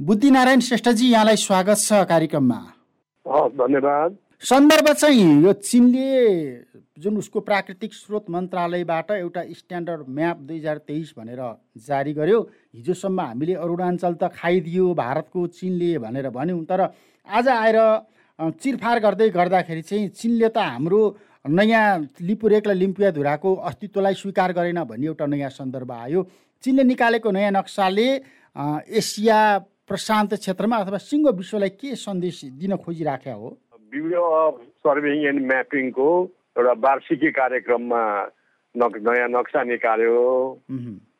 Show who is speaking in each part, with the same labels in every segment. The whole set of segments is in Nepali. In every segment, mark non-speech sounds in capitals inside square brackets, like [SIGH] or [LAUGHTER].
Speaker 1: बुद्धिनारायण श्रेष्ठजी यहाँलाई स्वागत छ कार्यक्रममा।
Speaker 2: धन्यवाद।
Speaker 1: सन्दर्भ चाहिँ यो चिनले जुन उसको प्राकृतिक स्रोत मन्त्रालयबाट एउटा स्ट्यान्डर्ड म्याप दुई हजार तेइस भनेर जारी गर्यो हिजोसम्म हामीले अरुणाञ्चल त खाइदियो भारतको चिनले भनेर भन्यौँ तर आज आएर चिरफार गर्दै गर्दाखेरि चाहिँ चिनले त हाम्रो नयाँ लिपुरेक र लिम्पियाधुराको अस्तित्वलाई स्वीकार गरेन भन्ने एउटा नयाँ सन्दर्भ आयो। चिनले निकालेको नयाँ नक्साले एसिया प्रशान्त क्षेत्रमा अथवा सिङ्गो विश्वलाई के सन्देश दिन खोजिराख्या हो?
Speaker 2: ब्युरो अफ सर्भिङ एन्ड म्यापिङको एउटा वार्षिकी कार्यक्रममा नयाँ नक्सा निकाल्यो।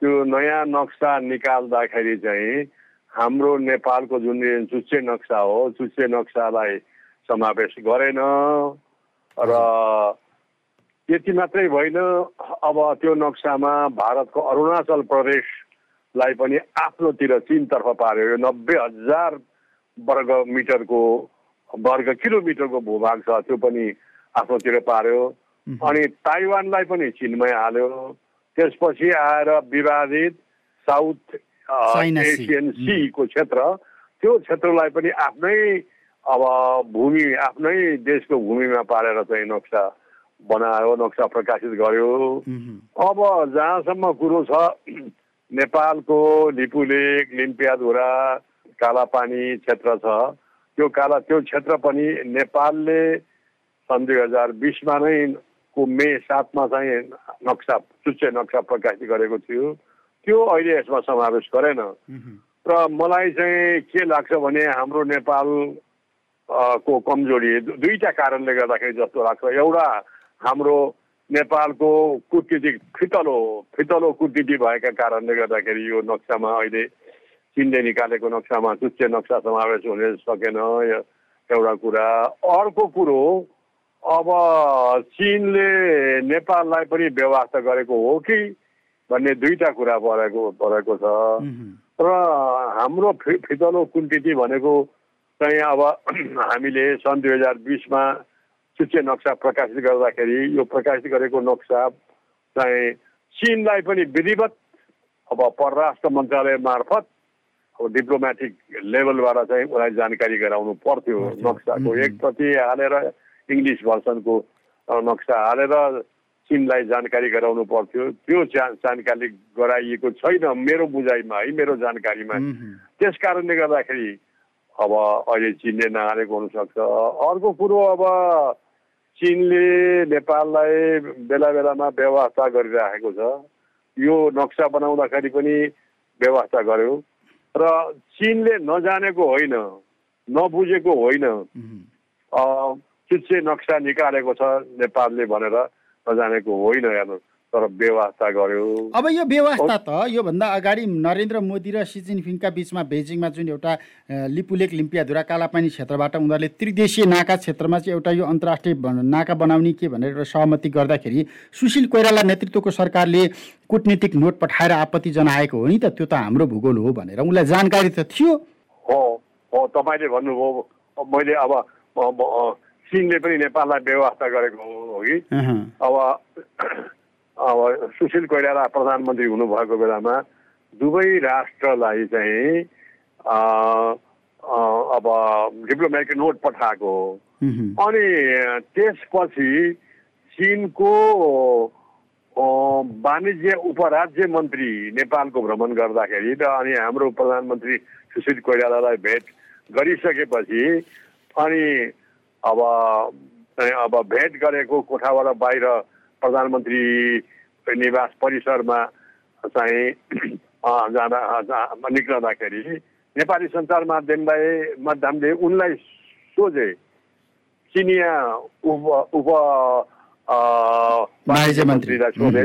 Speaker 2: त्यो नयाँ नक्सा निकाल्दाखेरि चाहिँ हाम्रो नेपालको जुन चुच्चे नक्सा हो चुच्चे नक्सालाई समावेश गरेन र त्यति मात्रै होइन अब त्यो नक्सामा भारतको अरुणाचल प्रदेशलाई पनि आफ्नोतिर चिनतर्फ पार्यो यो नब्बे हजार वर्ग मिटरको वर्ग किलोमिटरको भूभाग छ त्यो पनि आफ्नोतिर पार्यो। अनि ताइवानलाई पनि चिनमै हाल्यो। त्यसपछि आएर विवादित साउथ एसियन सीको क्षेत्र। त्यो क्षेत्रलाई पनि आफ्नै अब भूमि आफ्नै देशको भूमिमा पारेर चाहिँ नक्सा बनायो नक्सा प्रकाशित गर्यो। अब जहाँसम्म कुरो छ नेपालको लिपुलेक लिम्पियाधुरा कालापानी क्षेत्र छ। त्यो काला त्यो क्षेत्र पनि नेपालले सन् दुई हजार बिसमा नै को मे सातमा चाहिँ नक्सा चुच्चे नक्सा प्रकाशित गरेको थियो। त्यो अहिले यसमा समावेश गरेन। र मलाई चाहिँ के लाग्छ भने हाम्रो नेपाल को कमजोरी दुईवटा कारणले गर्दाखेरि जस्तो लाग्छ। एउटा हाम्रो नेपालको कुटनीतिक फितलो फितलो कुटनीति भएका कारणले गर्दाखेरि यो नक्सामा अहिले चिनले निकालेको नक्सामा चुच्चे नक्सा समावेश हुन सकेन एउटा कुरा। अर्को कुरो अब चिनले नेपाललाई पनि व्यवस्था गरेको हो कि भन्ने दुईवटा कुरा परेको परेको छ। र हाम्रो फि फितलो कुन्टिटी भनेको चाहिँ अब [CLEARS THROAT] हामीले सन् दुई हजार बिसमा चुच्चे नक्सा प्रकाशित गर्दाखेरि यो प्रकाशित गरेको नक्सा चाहिँ चिनलाई पनि विधिवत अब परराष्ट्र मन्त्रालय मार्फत अब डिप्लोमेटिक लेभलबाट चाहिँ उसलाई जानकारी गराउनु पर्थ्यो नक्साको। एक प्रति हालेर इङ्ग्लिस भर्सनको नक्सा हालेर चिनलाई जानकारी गराउनु पर्थ्यो। त्यो जानकारी गराइएको छैन मेरो बुझाइमा है मेरो जानकारीमा। त्यस कारणले गर्दाखेरि अब अहिले चिनले नहालेको हुनसक्छ। अर्को कुरो अब चिनले नेपाललाई बेला बेलामा व्यवस्था गरिराखेको छ। यो नक्सा बनाउँदाखेरि पनि व्यवस्था गर्यो। र चिनले नजानेको होइन नबुझेको होइन चिच्चे नक्सा निकालेको छ नेपालले भनेर नजानेको होइन हेर्नु तर व्यवस्था गर्यो।
Speaker 1: अब यो व्यवस्था त योभन्दा अगाडि नरेन्द्र मोदी र सी जिनपिङका बिचमा बेजिङमा जुन एउटा लिपुलेक लिम्पियाधुरा कालापानी क्षेत्रबाट उनीहरूले त्रिदेशीय नाका क्षेत्रमा चाहिँ एउटा यो अन्तर्राष्ट्रिय नाका बनाउने के भनेर एउटा सहमति गर्दाखेरि सुशील कोइराला नेतृत्वको सरकारले कुटनीतिक नोट पठाएर आपत्ति जनाएको हो नि त त्यो त हाम्रो भूगोल हो भनेर। उनलाई जानकारी त थियो।
Speaker 2: हो हो तपाईँले भन्नुभयो मैले अब चिनले पनि नेपाललाई व्यवस्था गरेको हो कि? अब अब सुशील कोइराला प्रधानमन्त्री हुनुभएको बेलामा दुवै राष्ट्रलाई चाहिँ अब डिप्लोमेटिक नोट पठाएको अनि त्यसपछि चिनको वाणिज्य उपराज्य मन्त्री नेपालको भ्रमण गर्दाखेरि र अनि हाम्रो प्रधानमन्त्री सुशील कोइरालालाई भेट गरिसकेपछि अनि अब अब भेट गरेको कोठाबाट बाहिर प्रधानमन्त्री निवास परिसरमा चाहिँ जाँदा निक्लँदाखेरि नेपाली सञ्चार माध्यमलाई माध्यमले उनलाई सोझे चिनिया उप उप मन्त्रीलाई सोधे।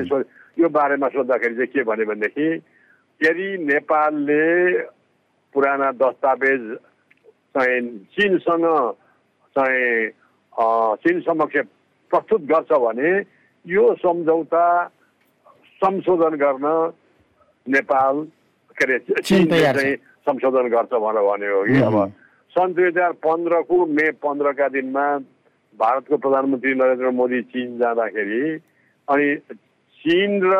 Speaker 2: यो बारेमा सोद्धाखेरि चाहिँ के भन्यो भनेदेखि यदि नेपालले पुराना दस्तावेज चाहिँ चिनसँग चाहिँ चिन समक्ष प्रस्तुत गर्छ भने यो सम्झौता संशोधन गर्न नेपाल के अरे चाहिँ संशोधन गर्छ भनेर भन्यो कि अब सन् दुई हजार पन्ध्रको मे पन्ध्रका दिनमा भारतको प्रधानमन्त्री नरेन्द्र मोदी चिन जाँदाखेरि अनि चिन र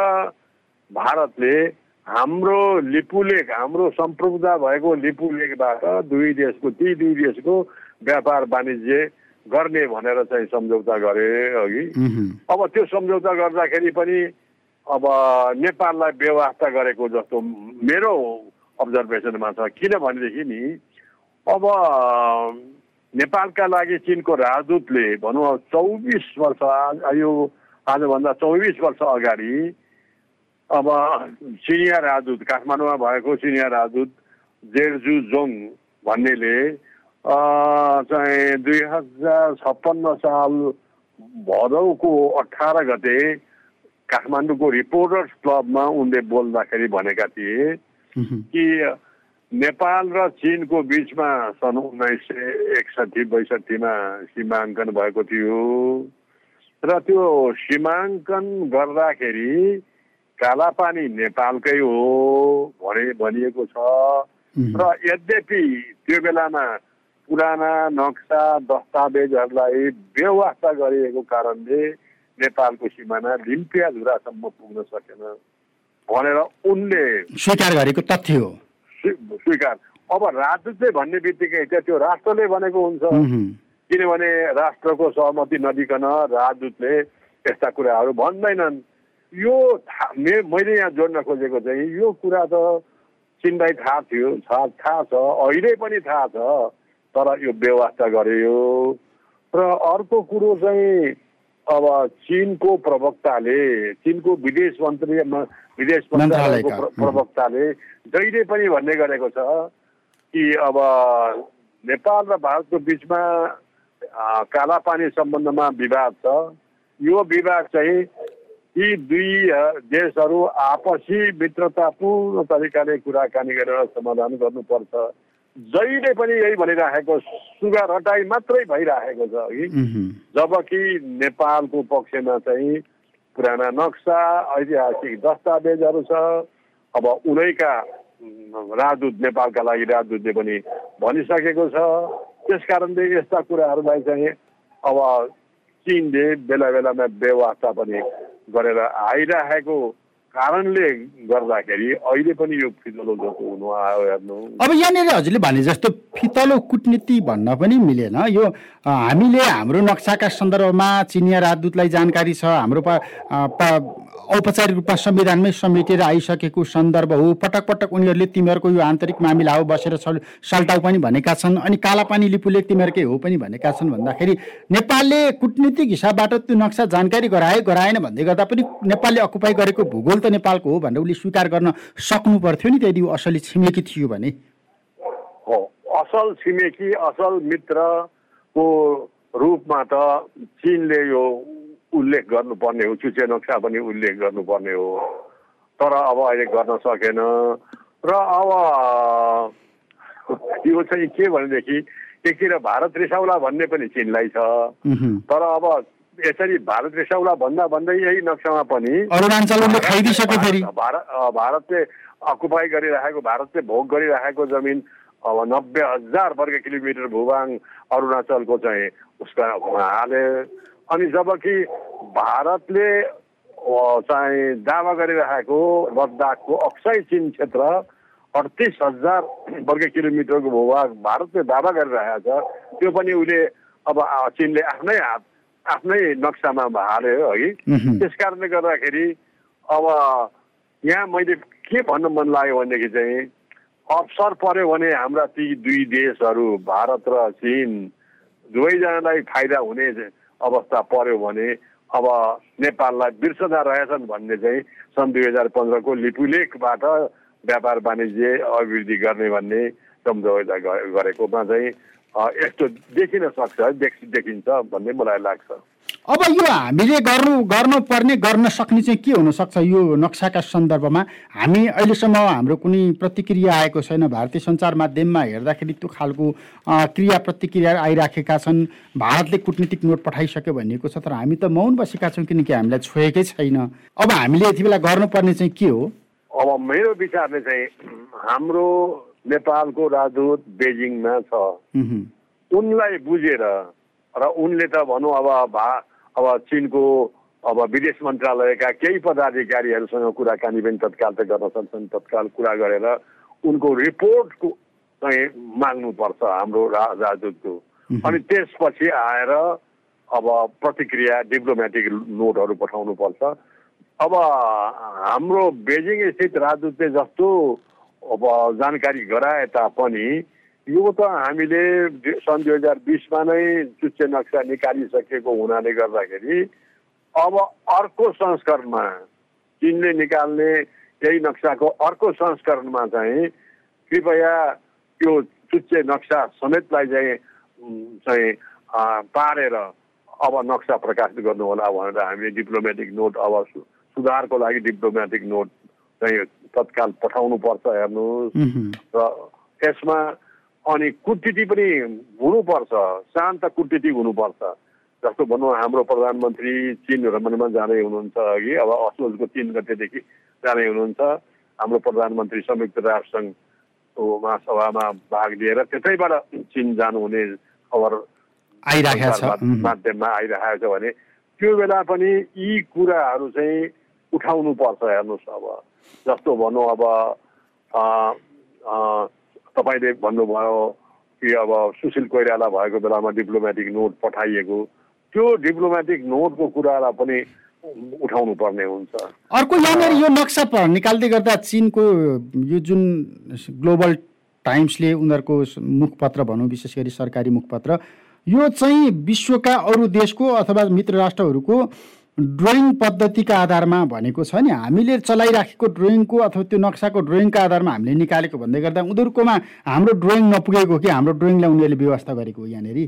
Speaker 2: भारतले हाम्रो लिपुलेक हाम्रो सम्प्रभुता भएको लिपुलेकबाट दुई देशको ती दुई देशको व्यापार वाणिज्य गर्ने भनेर चाहिँ सम्झौता गरे अघि। अब त्यो सम्झौता गर्दाखेरि पनि अब नेपाललाई व्यवस्था गरेको जस्तो मेरो अब्जर्भेसनमा छ। किनभनेदेखि नि अब नेपालका लागि चिनको राजदूतले भनौँ चौबिस वर्ष यो आजभन्दा चौबिस वर्ष अगाडि अब सिनियर राजदूत काठमाडौँमा भएको सिनियर राजदूत जेर्जु जोङ भन्नेले चाहिँ दुई हजार छप्पन्न साल भदौको अठार गते काठमाडौँको रिपोर्टर्स क्लबमा उनले बोल्दाखेरि भनेका थिए कि नेपाल र चिनको बिचमा सन् उन्नाइस सय एकसठी बैसठीमा सीमाङ्कन भएको थियो। र त्यो सीमाङ्कन गर्दाखेरि कालापानी नेपालकै हो भने भनिएको छ। र यद्यपि त्यो बेलामा पुराना नक्सा दस्तावेजहरूलाई व्यवस्था गरिएको कारणले नेपालको सिमाना लिम्पियाधुरासम्म पुग्न सकेन भनेर उनले
Speaker 1: स्वीकार गरेको तथ्य हो।
Speaker 2: स्वीकार। अब राजदूतले भन्ने बित्तिकै त्यो राष्ट्रले भनेको हुन्छ। किनभने राष्ट्रको सहमति नदिकन राजदूतले यस्ता कुराहरू भन्दैनन्। यो मैले यहाँ जोड्न खोजेको चाहिँ यो कुरा त चिन्दै थाहा थियो थाहा छ अहिले पनि थाहा छ। तर यो व्यवस्था गरियो र अर्को कुरो चाहिँ अब चिनको प्रवक्ताले चिनको विदेश मन्त्री विदेश मन्त्रालयको प्रवक्ताले जहिले पनि भन्ने गरेको छ कि अब नेपाल र भारतको बिचमा कालापानी सम्बन्धमा विवाद छ। यो विवाद चाहिँ यी दुई देशहरू आपसी मित्रतापूर्ण तरिकाले कुराकानी गरेर समाधान गर्नुपर्छ। जहिले पनि यही भनिराखेको सुगा रटाइ मात्रै भइराखेको छ कि। जबकि नेपालको पक्षमा चाहिँ पुराना नक्सा ऐतिहासिक दस्तावेजहरू छ। अब उनैका राजदूत नेपालका लागि राजदूतले पनि भनिसकेको छ। त्यस कारणले यस्ता कुराहरूलाई चाहिँ अब चिनले बेला बेलामा व्यवस्था पनि गरेर आइराखेको कारणले गर्दाखेरि अहिले पनि यो फितलो जस्तो हुनु आयो हेर्नु।
Speaker 1: अब यहाँनिर हजुरले भने जस्तो फितलो कुटनीति भन्न पनि मिलेन। यो हामीले हाम्रो नक्साका सन्दर्भमा चिनिया राजदूतलाई जानकारी छ हाम्रो औपचारिक रूपमा संविधानमै समेटेर आइसकेको सन्दर्भ हो। पटक पटक उनीहरूले तिमीहरूको यो आन्तरिक मामिला हो बसेर सल्टाउ पनि भनेका छन् अनि कालापानी लिपुले तिमीहरूकै हो पनि भनेका छन् भन्दाखेरि नेपालले कुटनीतिक हिसाबबाट त्यो नक्सा जानकारी गराए गराएन भन्दै गर्दा पनि नेपालले अकुपाई गरेको भूगोल त नेपालको हो भनेर उसले स्वीकार गर्न सक्नु पर्थ्यो नि त्यदि असली छिमेकी थियो भने।
Speaker 2: हो असल छिमेकी असल मित्रको रूपमा त चिनले यो उल्लेख गर्नुपर्ने हो चुचे नक्सा पनि उल्लेख गर्नुपर्ने हो। तर अब अहिले गर्न सकेन। र अब यो चाहिँ के भनेदेखि एकतिर भारत रिसाउला भन्ने पनि चिनलाई छ। तर अब यसरी भारत रिसाउला भन्दा भन्दै यही नक्सामा पनि भारत भारतले अकुपाई गरिराखेको भारतले भोग गरिराखेको जमिन अब नब्बे हजार वर्ग किलोमिटर भूभाग अरुणाचलको चाहिँ उसको हाले। अनि जबकि भारतले चाहिँ दावा गरिरहेको लद्दाखको अक्सै चिन क्षेत्र अडतिस हजार वर्ग किलोमिटरको भूभाग भारतले दावा गरिरहेको छ त्यो पनि उसले अब चिनले आफ्नै हात आफ्नै नक्सामा हाल्यो है। त्यस कारणले गर्दाखेरि अब यहाँ मैले के भन्न मन लाग्यो भनेदेखि चाहिँ अवसर पर्यो भने हाम्रा ती दुई देशहरू भारत र चिन दुवैजनालाई फाइदा हुने अवस्था पर्यो भने अब नेपाललाई बिर्सदा रहेछन् भन्ने चाहिँ सन् दुई हजार पन्ध्रको लिपुलेखबाट व्यापार वाणिज्य अभिवृद्धि गर्ने भन्ने सम्झौता गरेकोमा चाहिँ यस्तो देखिन सक्छ देखिन्छ भन्ने मलाई लाग्छ।
Speaker 1: अब यो हामीले गर्नु गर्नुपर्ने गर्न सक्ने चाहिँ के हुनसक्छ यो नक्साका सन्दर्भमा? हामी अहिलेसम्म हाम्रो कुनै प्रतिक्रिया आएको छैन। भारतीय सञ्चार माध्यममा हेर्दाखेरि त्यो खालको क्रिया प्रतिक्रिया आइराखेका छन्। भारतले कुटनीतिक नोट पठाइसक्यो भनिएको छ तर हामी त मौन बसेका छौँ किनकि हामीलाई छोएकै छैन। अब हामीले यति बेला गर्नुपर्ने चाहिँ के हो?
Speaker 2: अब मेरो विचारले चाहिँ हाम्रो नेपालको राजदूत बेजिङमा छ। उनलाई बुझेर र उनले त भनौँ अब भा अब चिनको अब विदेश मन्त्रालयका केही पदाधिकारीहरूसँग कुराकानी पनि तत्काल त गर्न सक्छन्। तत्काल कुरा गरेर उनको रिपोर्टको चाहिँ माग्नुपर्छ हाम्रो राजदूतको। अनि त्यसपछि आएर अब प्रतिक्रिया डिप्लोमेटिक नोटहरू पठाउनु पर्छ। अब हाम्रो बेजिङ स्थित राजदूतले जस्तो अब जानकारी गराए तापनि यो त हामीले सन् दुई हजार बिसमा नै चुच्चे नक्सा निकालिसकेको हुनाले गर्दाखेरि अब अर्को संस्करणमा चिनले निकाल्ने यही नक्साको अर्को संस्करणमा चाहिँ कृपया त्यो चुच्चे नक्सा समेतलाई चाहिँ चाहिँ पारेर अब नक्सा प्रकाशित गर्नु होला भनेर हामीले डिप्लोमेटिक नोट अब सुधारको लागि डिप्लोमेटिक नोट चाहिँ तत्काल पठाउनु पर्छ हेर्नुहोस् र यसमा अनि कुटनीति पनि हुनुपर्छ शान्त कुटनीति हुनुपर्छ। जस्तो भनौँ हाम्रो प्रधानमन्त्री चिन भ्रमणमा जाँदै हुनुहुन्छ अघि अब असोजको तिन गतेदेखि जाँदै हुनुहुन्छ। हाम्रो प्रधानमन्त्री संयुक्त राष्ट्रसङ्घको महासभामा भाग लिएर त्यतैबाट चिन जानुहुने खबर
Speaker 1: आइरहेको छ।
Speaker 2: माध्यममा आइरहेको छ भने त्यो बेला पनि यी कुराहरू चाहिँ उठाउनु पर्छ हेर्नुहोस् अब। जस्तो भनौँ अब तपाईँले भन्नुभयो कि अब सुशील कोइराला भएको बेलामा डिप्लोमेटिक नोट पठाइएको त्यो डिप्लोमेटिक नोटको कुरालाई पनि उठाउनु पर्ने हुन्छ।
Speaker 1: अर्को यहाँनिर यो नक्सा निकाल्दै गर्दा चिनको यो जुन ग्लोबल टाइम्सले उनीहरूको मुखपत्र भनौँ विशेष गरी सरकारी मुखपत्र यो चाहिँ विश्वका अरू देशको अथवा मित्र राष्ट्रहरूको ड्रइङ पद्धतिका आधारमा भनेको छ नि हामीले चलाइराखेको ड्रइङको अथवा त्यो नक्साको ड्रइङका आधारमा हामीले निकालेको भन्दै गर्दा उनीहरूकोमा हाम्रो ड्रइङ नपुगेको कि? हाम्रो ड्रइङलाई उनीहरूले व्यवस्था गरेको यहाँनिर।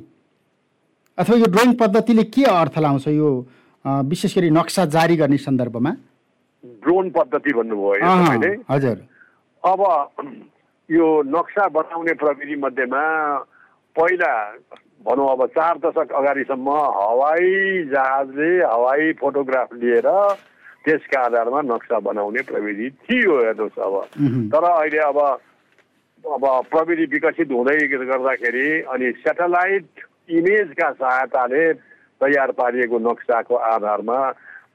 Speaker 1: अथवा यो ड्रइङ पद्धतिले के अर्थ लाउँछ यो विशेष गरी नक्सा जारी गर्ने सन्दर्भमा?
Speaker 2: ड्रोन पद्धति भन्नुभयो
Speaker 1: हजुर।
Speaker 2: अब यो नक्सा बनाउने प्रविधि मध्येमा पहिला भनौँ अब चार दशक अगाडिसम्म हवाई जहाजले हवाई फोटोग्राफ लिएर त्यसका आधारमा नक्सा बनाउने प्रविधि थियो हेर्नुहोस् अब। तर अहिले अब अब प्रविधि विकसित हुँदै गर्दाखेरि अनि सेटेलाइट इमेजका सहायताले तयार पारिएको नक्साको आधारमा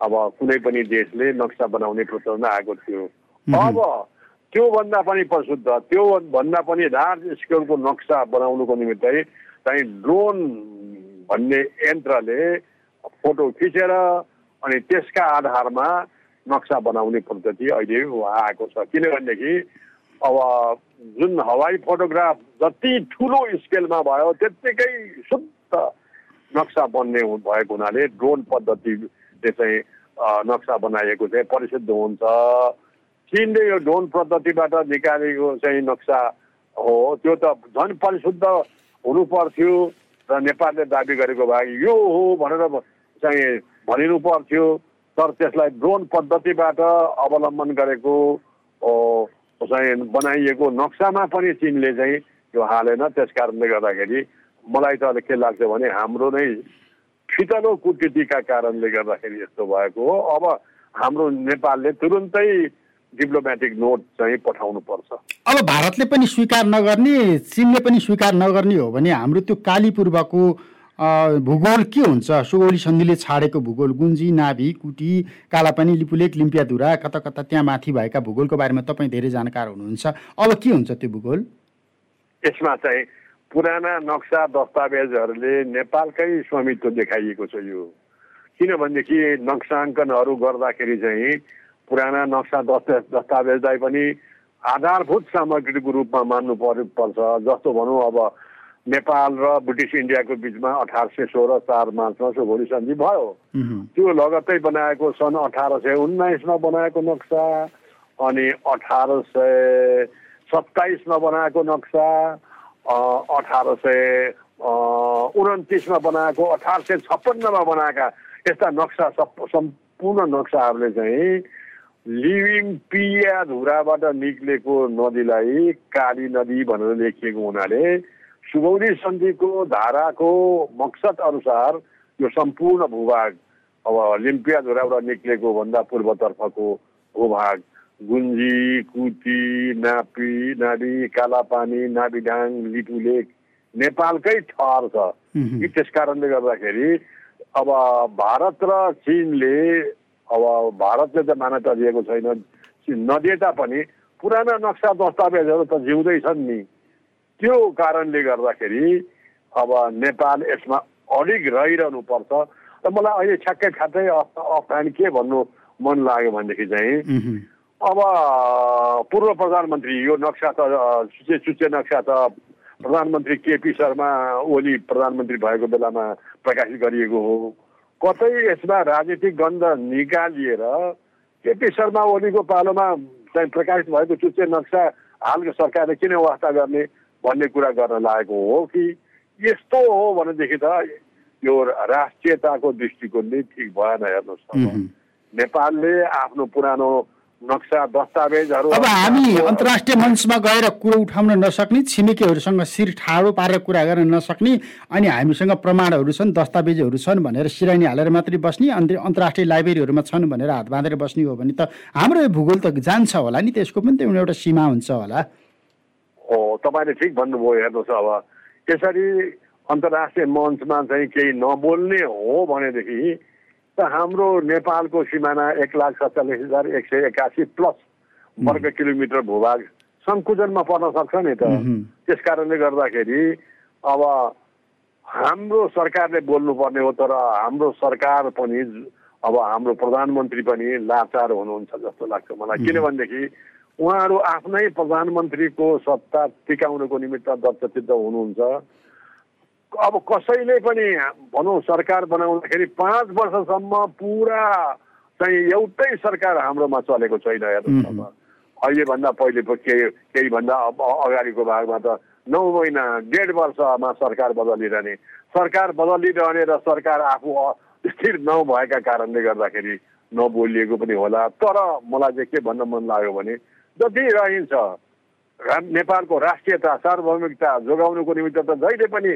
Speaker 2: अब कुनै पनि देशले नक्सा बनाउने प्रचलन आएको थियो। अब त्योभन्दा पनि प्रशुद्ध त्यो भन्दा पनि लार्ज स्केलको नक्सा बनाउनुको निमित्तै चाहिँ ड्रोन भन्ने यन्त्रले फोटो खिचेर अनि त्यसका आधारमा नक्सा बनाउने पद्धति अहिले आएको छ। किनभनेदेखि अब जुन हवाई फोटोग्राफ जति ठुलो स्केलमा भयो त्यत्तिकै शुद्ध नक्सा बन्ने भएको हुनाले ड्रोन पद्धतिले चाहिँ नक्सा बनाइएको चाहिँ परिशुद्ध हुन्छ। चिनले यो ड्रोन पद्धतिबाट निकालेको चाहिँ नक्सा हो। त्यो त झन् परिशुद्ध हुनु पर्थ्यो र नेपालले दाबी गरेको भए यो हो भनेर चाहिँ भनिनु पर्थ्यो। तर त्यसलाई ड्रोन पद्धतिबाट अवलम्बन गरेको चाहिँ बनाइएको नक्सामा पनि चिनले चाहिँ यो हालेन। त्यस कारणले गर्दाखेरि मलाई त अहिले के लाग्छ भने हाम्रो नै फितलो कुटनीतिका कारणले गर्दाखेरि यस्तो भएको हो। अब हाम्रो नेपालले तुरुन्तै डिप्लोमेटिक नोट चाहिँ पठाउनु पर्छ
Speaker 1: अब भारतले पनि स्वीकार नगर्ने चिनले पनि स्वीकार नगर्ने हो भने हाम्रो त्यो काली पूर्वको भूगोल के हुन्छ? सुगौली सन्धिले छाडेको भूगोल गुन्जी नाभि कुटी कालापानी लिपुलेक लिम्पियाधुरा कता कता त्यहाँ माथि भएका भूगोलको बारेमा तपाईँ धेरै जानकार हुनुहुन्छ। अब के हुन्छ त्यो भूगोल?
Speaker 2: यसमा चाहिँ पुराना नक्सा दस्तावेजहरूले नेपालकै स्वामित्व देखाइएको छ यो। किनभनेदेखि नक्साङ्कनहरू गर्दाखेरि चाहिँ पुराना नक्सा दस्ता दस्तावेजलाई पनि आधारभूत सामग्रीको रूपमा मान्नु पर्यो पर्छ। जस्तो भनौँ अब नेपाल र ब्रिटिस इन्डियाको बिचमा अठार सय सोह्र चार मार्चमा सोभोली सन्धि भयो। त्यो लगत्तै बनाएको सन् अठार सय उन्नाइसमा बनाएको नक्सा अनि अठार सय सत्ताइसमा बनाएको नक्सा अठार सय उन्तिसमा बनाएको अठार सय छप्पन्नमा बनाएका यस्ता नक्सा सम्पूर्ण नक्साहरूले चाहिँ लिभिङ पिया धुराबाट निक्लेको नदीलाई काली नदी भनेर लेखिएको हुनाले सुगौली सन्धिको धाराको मकसद अनुसार यो सम्पूर्ण भूभाग अब लिम्पिया धुराबाट निक्लेको भन्दा पूर्वतर्फको भूभाग। गुन्जी कुती नापी नाडी कालापानी नाबिडाङ लिपुलेक नेपालकै ठहर छ। त्यस कारणले गर्दाखेरि अब भारत र चिनले अब भारतले त मान्यता दिएको छैन। नदिए तापनि पुराना नक्सा दस्तावेजहरू त जिउँदैछन् नि। त्यो कारणले गर्दाखेरि अब नेपाल यसमा अलिक रहिरहनु पर्छ र मलाई अहिले छ्याक्कै ठ्याक्कै अफहान के भन्नु मन लाग्यो भनेदेखि चाहिँ अब पूर्व प्रधानमन्त्री यो नक्सा त चुचे चुचे नक्सा त प्रधानमन्त्री केपी शर्मा ओली प्रधानमन्त्री भएको बेलामा प्रकाशित गरिएको हो। कतै यसमा राजनीतिक गन्ध निकालिएर केपी शर्मा ओलीको पालोमा चाहिँ प्रकाशित भएको चुच्चे नक्सा हालको सरकारले किन वास्ता गर्ने भन्ने कुरा गर्न लागेको हो कि यस्तो हो भनेदेखि त यो राष्ट्रियताको दृष्टिकोणले ठिक भएन हेर्नुहोस् नेपालले आफ्नो पुरानो नक्सा दस्तावेजहरू
Speaker 1: अब हामी अन्तर्राष्ट्रिय मञ्चमा गएर कुरो उठाउन नसक्ने छिमेकीहरूसँग शिर ठाडो पारेर कुरा गर्न नसक्ने अनि हामीसँग प्रमाणहरू छन् दस्तावेजहरू छन् भनेर सिरानी हालेर मात्रै बस्ने अन्त अन्तर्राष्ट्रिय लाइब्रेरीहरूमा छन् भनेर हात बाँधेर बस्ने हो भने त हाम्रो भूगोल त जान्छ होला नि त्यसको पनि त एउटा सीमा हुन्छ होला।
Speaker 2: हो तपाईँले ठिक भन्नुभयो हेर्नुहोस् अब यसरी अन्तर्राष्ट्रिय मञ्चमा चाहिँ केही नबोल्ने हो भनेदेखि त हाम्रो नेपालको सिमाना एक लाख सत्तालिस हजार एक सय एकासी प्लस वर्ग किलोमिटर भूभाग सङ्कुचनमा पर्न सक्छ नि त। त्यस कारणले गर्दाखेरि अब हाम्रो सरकारले बोल्नुपर्ने हो तर हाम्रो सरकार पनि अब हाम्रो प्रधानमन्त्री पनि लाचार हुनुहुन्छ जस्तो लाग्छ मलाई। किनभनेदेखि उहाँहरू आफ्नै प्रधानमन्त्रीको सत्ता टिकाउनको निमित्त दत्तचित्त हुनुहुन्छ। अब कसैले पनि भनौँ सरकार बनाउँदाखेरि पाँच वर्षसम्म पुरा चाहिँ एउटै सरकार हाम्रोमा चलेको छैन हेर्नुहोस् अब। अहिलेभन्दा पहिले केही केही भन्दा अगाडिको भागमा त नौ महिना डेढ वर्षमा सरकार बदलिरहने। सरकार बदलिरहने र सरकार आफू स्थिर नभएका कारणले गर्दाखेरि नबोलिएको पनि होला। तर मलाई चाहिँ के भन्न मन लाग्यो भने जति रहन्छ नेपालको राष्ट्रियता सार्वभौमिकता जोगाउनुको निमित्त त जहिले पनि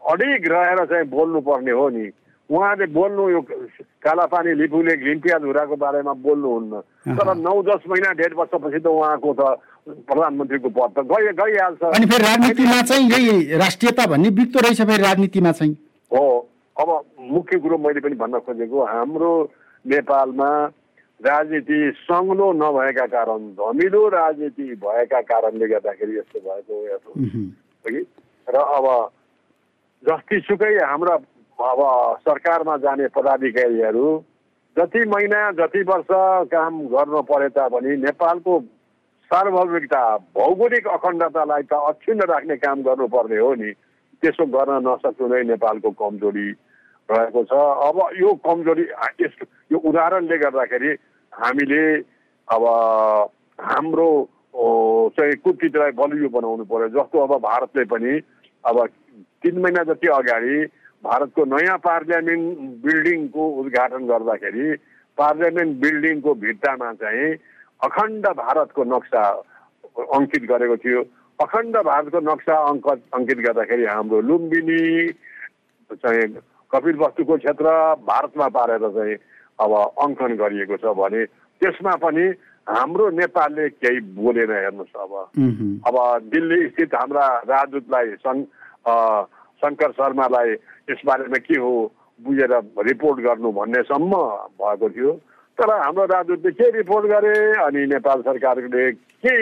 Speaker 2: अडिग रहेर चाहिँ बोल्नुपर्ने हो नि। उहाँले बोल्नु यो कालापानी लिपुले घिम्पिया धुराको बारेमा बोल्नुहुन्न। तर नौ दस महिना डेढ वर्षपछि त उहाँको त प्रधानमन्त्रीको पद त गइ गइहाल्छ।
Speaker 1: अनि फेरि राजनीतिमा चाहिँ यही राष्ट्रियता भन्ने बित्तो रहेछ फेरि राजनीतिमा चाहिँ।
Speaker 2: हो अब मुख्य कुरो मैले पनि भन्न खोजेको हाम्रो नेपालमा राजनीति सङ्लो नभएका कारण धमिलो राजनीति भएका कारणले गर्दाखेरि यस्तो भएको र अब जतिसुकै हाम्रा अब सरकारमा जाने पदाधिकारीहरू जति महिना जति वर्ष काम गर्न परे तापनि नेपालको सार्वभौमिकता भौगोलिक अखण्डतालाई त अक्षुण्ण राख्ने काम गर्नुपर्ने हो नि। त्यसो गर्न नसक्नु नै नेपालको कमजोरी रहेको छ। अब यो कमजोरी यस यो उदाहरणले गर्दाखेरि हामीले अब हाम्रो चाहिँ कुटनीतिलाई बलियो बनाउनु पर्यो जस्तो अब भारतले पनि अब तिन महिना जति अगाडि भारतको नयाँ पार्लियामेन्ट बिल्डिङको उद्घाटन गर्दाखेरि पार्लियामेन्ट बिल्डिङको भित्तामा चाहिँ अखण्ड भारतको नक्सा अङ्कित गरेको थियो। अखण्ड भारतको नक्सा अङ्क अङ्कित गर्दाखेरि हाम्रो लुम्बिनी चाहिँ कपिल वस्तुको क्षेत्र भारतमा पारेर चाहिँ अब अङ्कन गरिएको छ भने त्यसमा पनि हाम्रो नेपालले केही बोलेन हेर्नुहोस् अब। अब दिल्ली स्थित हाम्रा राजदूतलाई सङ्घ शङ्कर शर्मालाई यसबारेमा के हो बुझेर रिपोर्ट गर्नु भन्नेसम्म भएको थियो। तर हाम्रो राजदूतले के रिपोर्ट गरे अनि नेपाल सरकारले के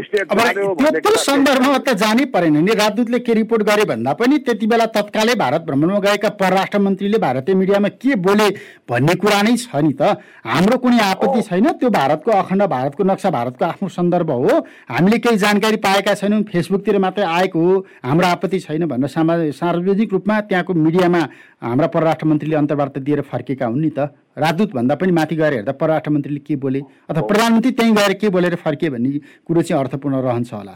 Speaker 1: त्यो सन्दर्भमा त जानै परेन। नि राजदूतले के रिपोर्ट गरे भन्दा पनि त्यति बेला तत्कालै भारत भ्रमणमा गएका परराष्ट्र मन्त्रीले भारतीय मिडियामा के बोले भन्ने कुरा नै छ नि त। हाम्रो कुनै आपत्ति छैन त्यो भारतको अखण्ड भारतको नक्सा भारतको आफ्नो सन्दर्भ हो। हामीले केही जानकारी पाएका छैनौँ फेसबुकतिर मात्रै आएको हो। हाम्रो आपत्ति छैन भनेर सामा सार्वजनिक रूपमा त्यहाँको मिडियामा हाम्रा परराष्ट्र मन्त्रीले अन्तर्वार्ता दिएर फर्केका हुन् नि त। राजदूत भन्दा पनि माथि गएर हेर्दा परराष्ट्र मन्त्रीले के बोले अथवा प्रधानमन्त्री त्यहीँ गएर के बोलेर फर्के भन्ने कुरो चाहिँ अर्थपूर्ण रहन्छ होला।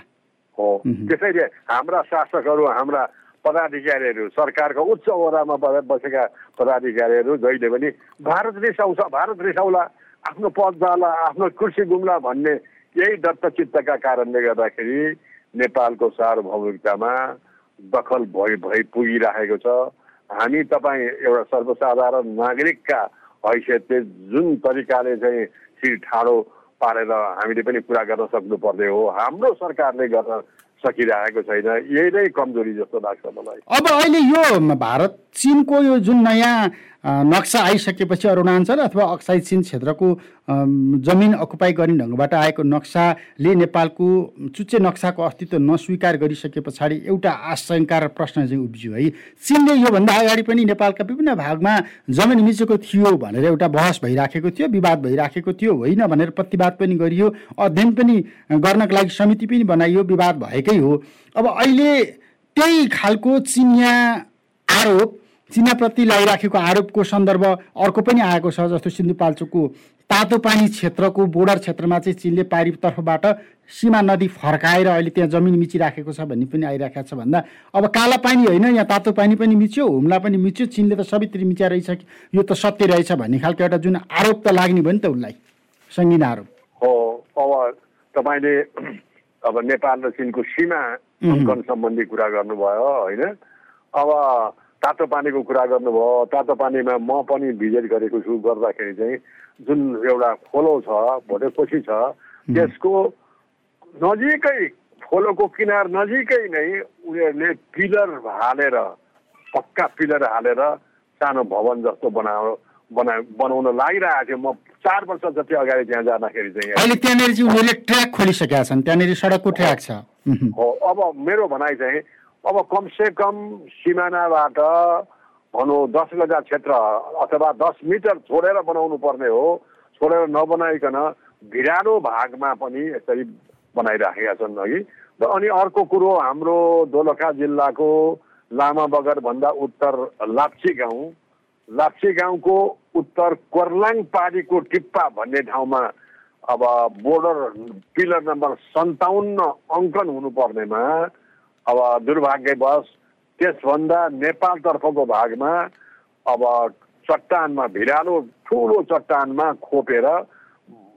Speaker 2: हो। त्यसैले हाम्रा शासकहरू हाम्रा पदाधिकारीहरू सरकारको उच्च ओहदामा बसेका पदाधिकारीहरू जहिले पनि भारत रिसाउँछ भारत रिसाउला आफ्नो पद जाला आफ्नो कुर्सी गुम्ला भन्ने यही दत्तचित्तका कारणले गर्दाखेरि नेपालको सार्वभौमिकतामा दखल भइ भइ पुगिरहेको छ। हामी तपाईँ एउटा सर्वसाधारण नागरिकका हैसियतले जुन तरिकाले चाहिँ शिर ठाडो पारेर हामीले पनि कुरा गर्न सक्नुपर्ने हो। हाम्रो सरकारले गर्न सकिरहेको छैन। यही नै कमजोरी जस्तो लाग्छ मलाई।
Speaker 1: अब अहिले यो भारत चिनको यो जुन नयाँ नक्सा आइसकेपछि अरुणाञ्चल अथवा अक्साई चिन क्षेत्रको जमिन अकुपाई गर्ने ढङ्गबाट आएको नक्साले नेपालको चुच्चे नक्साको अस्तित्व नस्वीकार गरिसके पछाडि एउटा आशङ्का र प्रश्न चाहिँ उब्जियो है। चिनले योभन्दा अगाडि पनि नेपालका विभिन्न भागमा जमिन मिचेको थियो भनेर एउटा बहस भइराखेको थियो विवाद भइराखेको थियो होइन भनेर प्रतिवाद पनि गरियो अध्ययन पनि गर्नको लागि समिति पनि बनाइयो विवाद भएकै हो। अब अहिले त्यही खालको चिनिया आरोप चिनाप्रति लगाइराखेको आरोपको सन्दर्भ अर्को पनि आएको छ जस्तो सिन्धुपाल्चोकको तातो पानी क्षेत्रको बोर्डर क्षेत्रमा चाहिँ चिनले पारिब तर्फबाट सीमा नदी फर्काएर अहिले त्यहाँ जमिन मिचिराखेको छ भन्ने पनि आइराखेको छ भन्दा। अब काला पानी होइन यहाँ तातो पानी पनि मिच्यो हुम्ला पनि मिच्यो चिनले त सबैतिर मिच्या रहेछ यो त सत्य रहेछ भन्ने खालको एउटा जुन आरोप त लाग्ने भयो नि त उसलाई। सङ्गीन आरोप।
Speaker 2: हो अब तपाईँले अब नेपाल र चिनको सीमा अङ्कन सम्बन्धी कुरा गर्नुभयो होइन? अब तातो पानीको कुरा गर्नुभयो तातो पानीमा म पनि भिजिट गरेको छु गर्दाखेरि चाहिँ जुन एउटा खोलो छ भोटेपछि छ त्यसको नजिकै खोलोको किनार नजिकै नै उनीहरूले पिलर हालेर पक्का पिलर हालेर सानो भवन जस्तो बनाउ बना बनाउन लागिरहेको थियो। म चार वर्ष जति अगाडि त्यहाँ जाँदाखेरि चाहिँ
Speaker 1: अहिले त्यहाँनिर चाहिँ उनीहरूले ट्र्याक खोलिसकेका छन्। त्यहाँनिर सडकको ट्र्याक छ।
Speaker 2: हो अब मेरो भनाइ चाहिँ अब कमसे कम सिमानाबाट भनौँ दस गजा क्षेत्र अथवा दस मिटर छोडेर बनाउनु पर्ने हो छोडेर नबनाइकन भिरालो भागमा पनि यसरी बनाइराखेका छन् अघि। र अनि अर्को कुरो हाम्रो दोलखा जिल्लाको लामा बगरभन्दा उत्तर लाप्ची गाउँ। लाप्ची गाउँको उत्तर कोर्लाङ पारीको टिप्पा भन्ने ठाउँमा अब बोर्डर पिलर नम्बर सन्ताउन्न अङ्कन हुनुपर्नेमा अब दुर्भाग्यवश त्यसभन्दा नेपालतर्फको भागमा अब चट्टानमा भिरालो ठुलो चट्टानमा खोपेर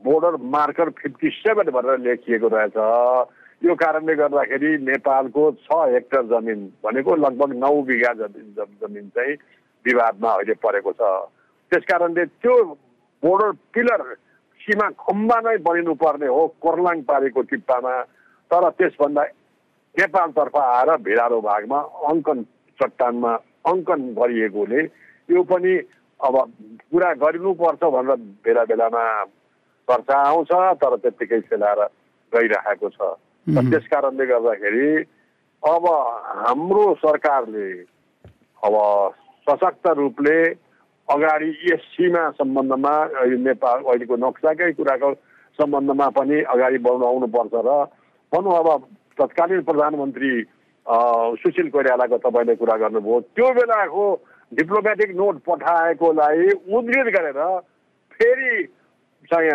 Speaker 2: बोर्डर मार्कर फिफ्टी सेभेन भनेर लेखिएको रहेछ। यो कारणले गर्दाखेरि नेपालको छ हेक्टर जमिन भनेको लगभग नौ बिघा जमिन जमिन चाहिँ विवादमा अहिले परेको छ। त्यस कारणले त्यो बोर्डर पिलर सीमा खम्बा नै बनिनु पर्ने हो कोर्लाङ पारेको टिप्पामा तर त्यसभन्दा नेपालतर्फ आएर भिरालो भागमा अङ्कन चट्टानमा अङ्कन गरिएकोले यो पनि अब पुरा गरिनुपर्छ भनेर बेला बेलामा चर्चा आउँछ तर त्यत्तिकै सेलाएर गइरहेको छ। त्यस कारणले गर्दाखेरि अब हाम्रो सरकारले अब सशक्त रूपले अगाडि यस सीमा सम्बन्धमा नेपाल अहिलेको नक्साकै कुराको सम्बन्धमा पनि अगाडि बढाउनु पर्छ र भनौँ अब तत्कालीन प्रधानमन्त्री सुशील कोइरालाको तपाईँले कुरा गर्नुभयो त्यो बेलाको डिप्लोमेटिक नोट पठाएकोलाई उद्धित गरेर फेरि चाहिँ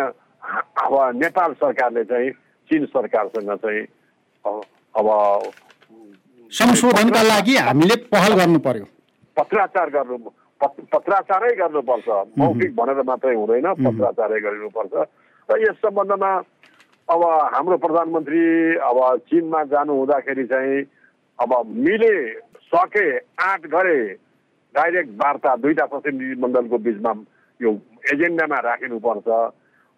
Speaker 2: अब नेपाल सरकारले चाहिँ चिन सरकारसँग चाहिँ अब
Speaker 1: संशोधनका लागि हामीले पहल गर्नु पर्यो।
Speaker 2: पत्राचार गर्नु पत्राचारै गर्नुपर्छ। मौखिक भनेर मात्रै हुँदैन पत्राचारै गरिनुपर्छ। र यस सम्बन्धमा अब हाम्रो प्रधानमन्त्री अब चिनमा जानु हुँदाखेरि चाहिँ अब मिले सके आँट गरे डाइरेक्ट वार्ता दुईवटा प्रतिनिधि मण्डलको बिचमा यो एजेन्डामा राखिनुपर्छ।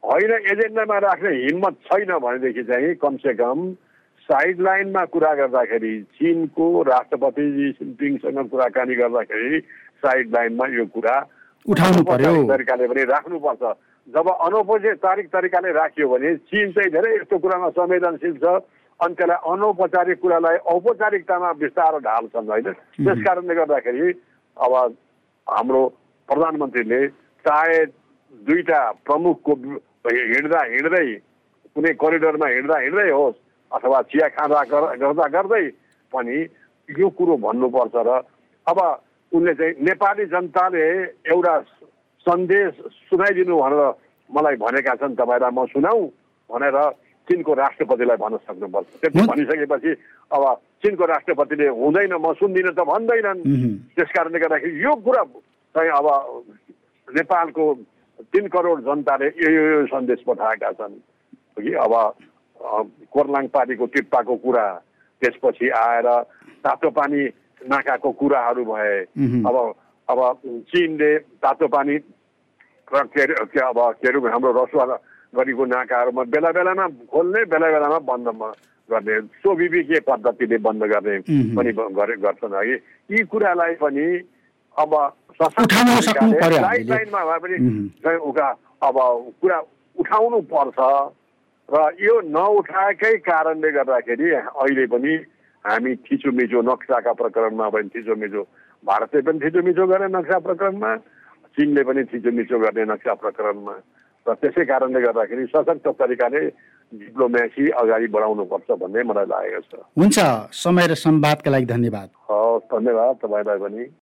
Speaker 2: होइन एजेन्डामा राख्ने हिम्मत छैन भनेदेखि चाहिँ कमसेकम साइड लाइनमा कुरा गर्दाखेरि चिनको राष्ट्रपति जिनपिङसँग कुराकानी गर्दाखेरि साइड लाइनमा यो कुरा
Speaker 1: उठाउनु पर्यो।
Speaker 2: तरिकाले पनि राख्नुपर्छ। जब अनौपचारिक तरिकाले राखियो भने चिन चाहिँ धेरै यस्तो कुरामा संवेदनशील छ। अनि त्यसलाई अनौपचारिक कुरालाई औपचारिकतामा बिस्तारो ढाल्छन् होइन? त्यस कारणले गर्दाखेरि अब हाम्रो प्रधानमन्त्रीले चाहे दुईवटा प्रमुखको हिँड्दा हिँड्दै कुनै करिडोरमा हिँड्दा हिँड्दै होस् अथवा चिया खाँदा गर्दा गर्दै पनि यो कुरो भन्नुपर्छ र अब उनले चाहिँ नेपाली जनताले एउटा सन्देश सुनाइदिनु भनेर मलाई भनेका छन्। तपाईँलाई म सुनाऊ भनेर चिनको राष्ट्रपतिलाई भन्न सक्नुपर्छ। त्यति भनिसकेपछि अब चिनको राष्ट्रपतिले हुँदैन म सुन्दिनँ त भन्दैनन्। त्यस कारणले गर्दाखेरि यो कुरा चाहिँ अब नेपालको तिन करोड जनताले यो यो सन्देश पठाएका छन्। कि अब कोर्लाङ पार्टीको टिप्पाको कुरा त्यसपछि आएर तातो पानी नाकाको कुराहरू भए। अब अब चिनले तातो पानी र के अरे अब के अरे हाम्रो रसुवा गरेको नाकाहरूमा बेला बेलामा खोल्ने बेला बेलामा बन्द गर्ने स्वविवेकीय पद्धतिले बन्द गर्ने पनि गरे गर्छन् है यी कुरालाई पनि अब लाइनमा भए पनि उका अब कुरा उठाउनु पर्छ। र यो नउठाएकै कारणले गर्दाखेरि अहिले पनि हामी थिचोमिचो नक्साका प्रकरणमा पनि थिचोमिचो भारतले पनि थिचोमिचो गर्ने नक्सा प्रकरणमा चिनले पनि थिचोमिचो गर्ने नक्सा प्रकरणमा। र त्यसै कारणले गर्दाखेरि सशक्त तरिकाले डिप्लोमेसी अगाडि बढाउनुपर्छ भन्ने मलाई लागेको छ।
Speaker 1: हुन्छ समय र संवादका लागि धन्यवाद।
Speaker 2: हस् धन्यवाद। तपाईँलाई पनि।